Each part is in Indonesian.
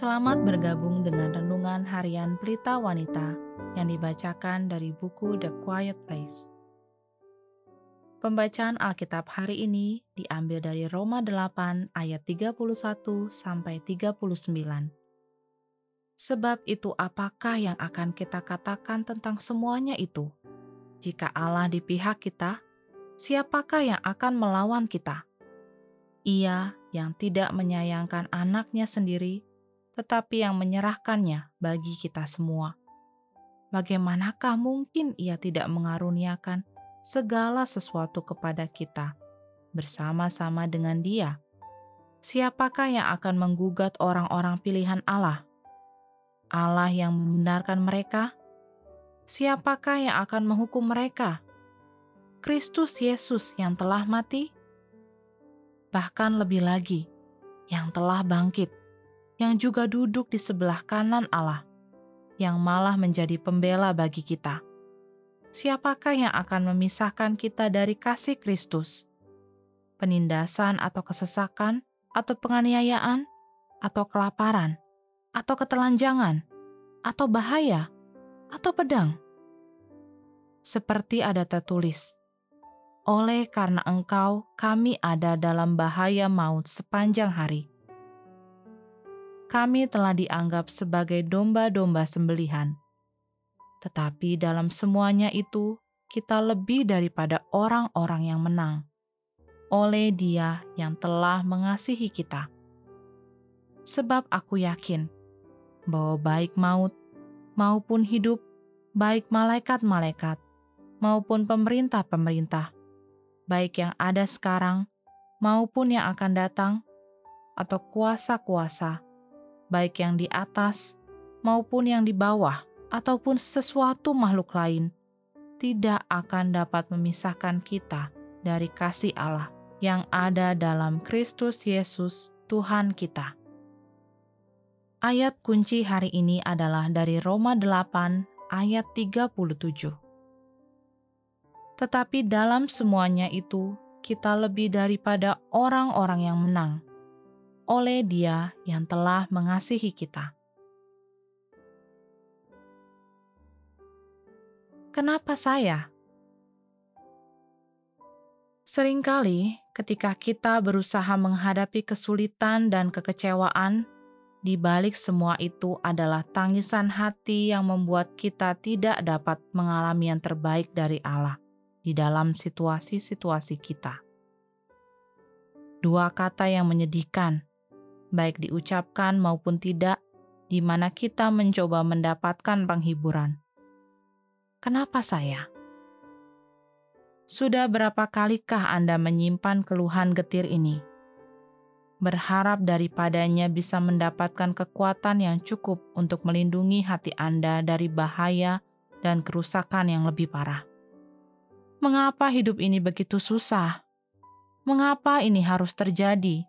Selamat bergabung dengan renungan harian Pelita Wanita yang dibacakan dari buku The Quiet Place. Pembacaan Alkitab hari ini diambil dari Roma 8 ayat 31 sampai 39. Sebab itu apakah yang akan kita katakan tentang semuanya itu? Jika Allah di pihak kita, siapakah yang akan melawan kita? Ia yang tidak menyayangkan anaknya sendiri, tetapi yang menyerahkannya bagi kita semua. Bagaimanakah mungkin ia tidak mengaruniakan segala sesuatu kepada kita bersama-sama dengan Dia? Siapakah yang akan menggugat orang-orang pilihan Allah? Allah yang membenarkan mereka? Siapakah yang akan menghukum mereka? Kristus Yesus yang telah mati? Bahkan lebih lagi, yang telah bangkit, yang juga duduk di sebelah kanan Allah, yang malah menjadi pembela bagi kita. Siapakah yang akan memisahkan kita dari kasih Kristus? Penindasan atau kesesakan, atau penganiayaan, atau kelaparan, atau ketelanjangan, atau bahaya, atau pedang. Seperti ada tertulis, oleh karena engkau kami ada dalam bahaya maut sepanjang hari. Kami telah dianggap sebagai domba-domba sembelihan. Tetapi dalam semuanya itu, kita lebih daripada orang-orang yang menang oleh Dia yang telah mengasihi kita. Sebab aku yakin bahwa baik maut maupun hidup, baik malaikat-malaikat maupun pemerintah-pemerintah, baik yang ada sekarang maupun yang akan datang, atau kuasa-kuasa, baik yang di atas maupun yang di bawah, ataupun sesuatu makhluk lain, tidak akan dapat memisahkan kita dari kasih Allah yang ada dalam Kristus Yesus, Tuhan kita. Ayat kunci hari ini adalah dari Roma 8 ayat 37. Tetapi dalam semuanya itu, kita lebih daripada orang-orang yang menang oleh Dia yang telah mengasihi kita. Kenapa saya? Seringkali, ketika kita berusaha menghadapi kesulitan dan kekecewaan, di balik semua itu adalah tangisan hati yang membuat kita tidak dapat mengalami yang terbaik dari Allah di dalam situasi-situasi kita. Dua kata yang menyedihkan, baik diucapkan maupun tidak, di mana kita mencoba mendapatkan penghiburan. Kenapa saya? Sudah berapa kalikah Anda menyimpan keluhan getir ini? berharap daripadanya bisa mendapatkan kekuatan yang cukup untuk melindungi hati Anda dari bahaya dan kerusakan yang lebih parah. Mengapa hidup ini begitu susah? Mengapa ini harus terjadi?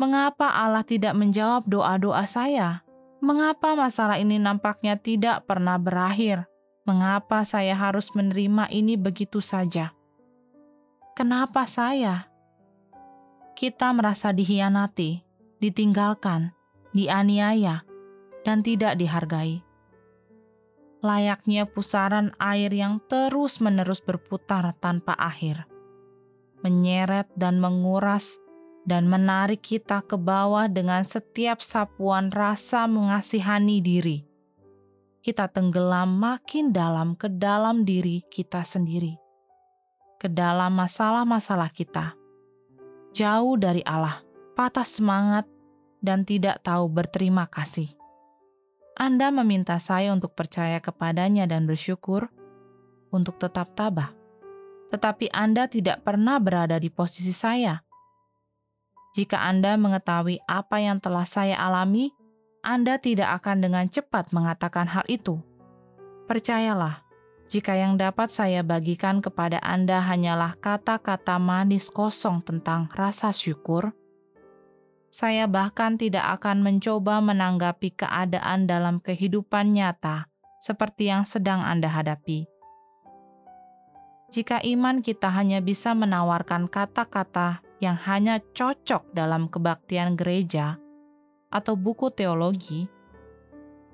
Mengapa Allah tidak menjawab doa-doa saya? Mengapa masalah ini nampaknya tidak pernah berakhir? Mengapa saya harus menerima ini begitu saja? Kenapa saya? kita merasa dihianati, ditinggalkan, dianiaya, dan tidak dihargai. Layaknya pusaran air yang terus-menerus berputar tanpa akhir, menyeret dan menguras dan menarik kita ke bawah dengan setiap sapuan rasa mengasihani diri. Kita tenggelam makin dalam ke dalam diri kita sendiri, ke dalam masalah-masalah kita jauh dari Allah, patah semangat, dan tidak tahu berterima kasih. Anda meminta saya untuk percaya kepadanya dan bersyukur, untuk tetap tabah. Tetapi Anda tidak pernah berada di posisi saya. Jika Anda mengetahui apa yang telah saya alami, Anda tidak akan dengan cepat mengatakan hal itu. Percayalah, jika yang dapat saya bagikan kepada Anda hanyalah kata-kata manis kosong tentang rasa syukur, saya bahkan tidak akan mencoba menanggapi keadaan dalam kehidupan nyata seperti yang sedang Anda hadapi. Jika iman kita hanya bisa menawarkan kata-kata yang hanya cocok dalam kebaktian gereja, atau buku teologi,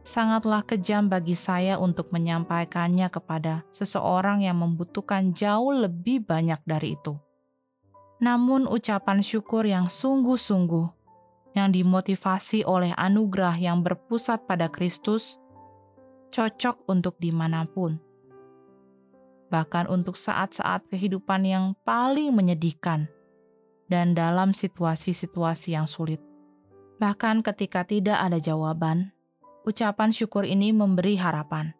sangatlah kejam bagi saya untuk menyampaikannya kepada seseorang yang membutuhkan jauh lebih banyak dari itu. Namun, ucapan syukur yang sungguh-sungguh, yang dimotivasi oleh anugerah yang berpusat pada Kristus, cocok untuk di mana pun bahkan untuk saat-saat kehidupan yang paling menyedihkan, dan dalam situasi-situasi yang sulit. Bahkan ketika tidak ada jawaban, ucapan syukur ini memberi harapan.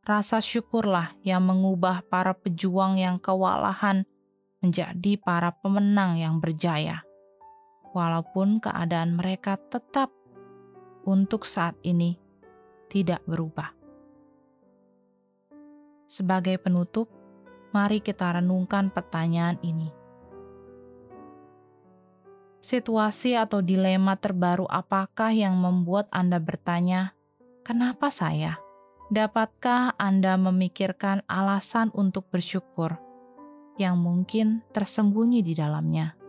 Rasa syukurlah yang mengubah para pejuang yang kewalahan menjadi para pemenang yang berjaya, walaupun keadaan mereka tetap untuk saat ini tidak berubah. Sebagai penutup, mari kita renungkan pertanyaan ini. Situasi atau dilema terbaru apakah yang membuat Anda bertanya, "Kenapa saya?" Dapatkah Anda memikirkan alasan untuk bersyukur yang mungkin tersembunyi di dalamnya?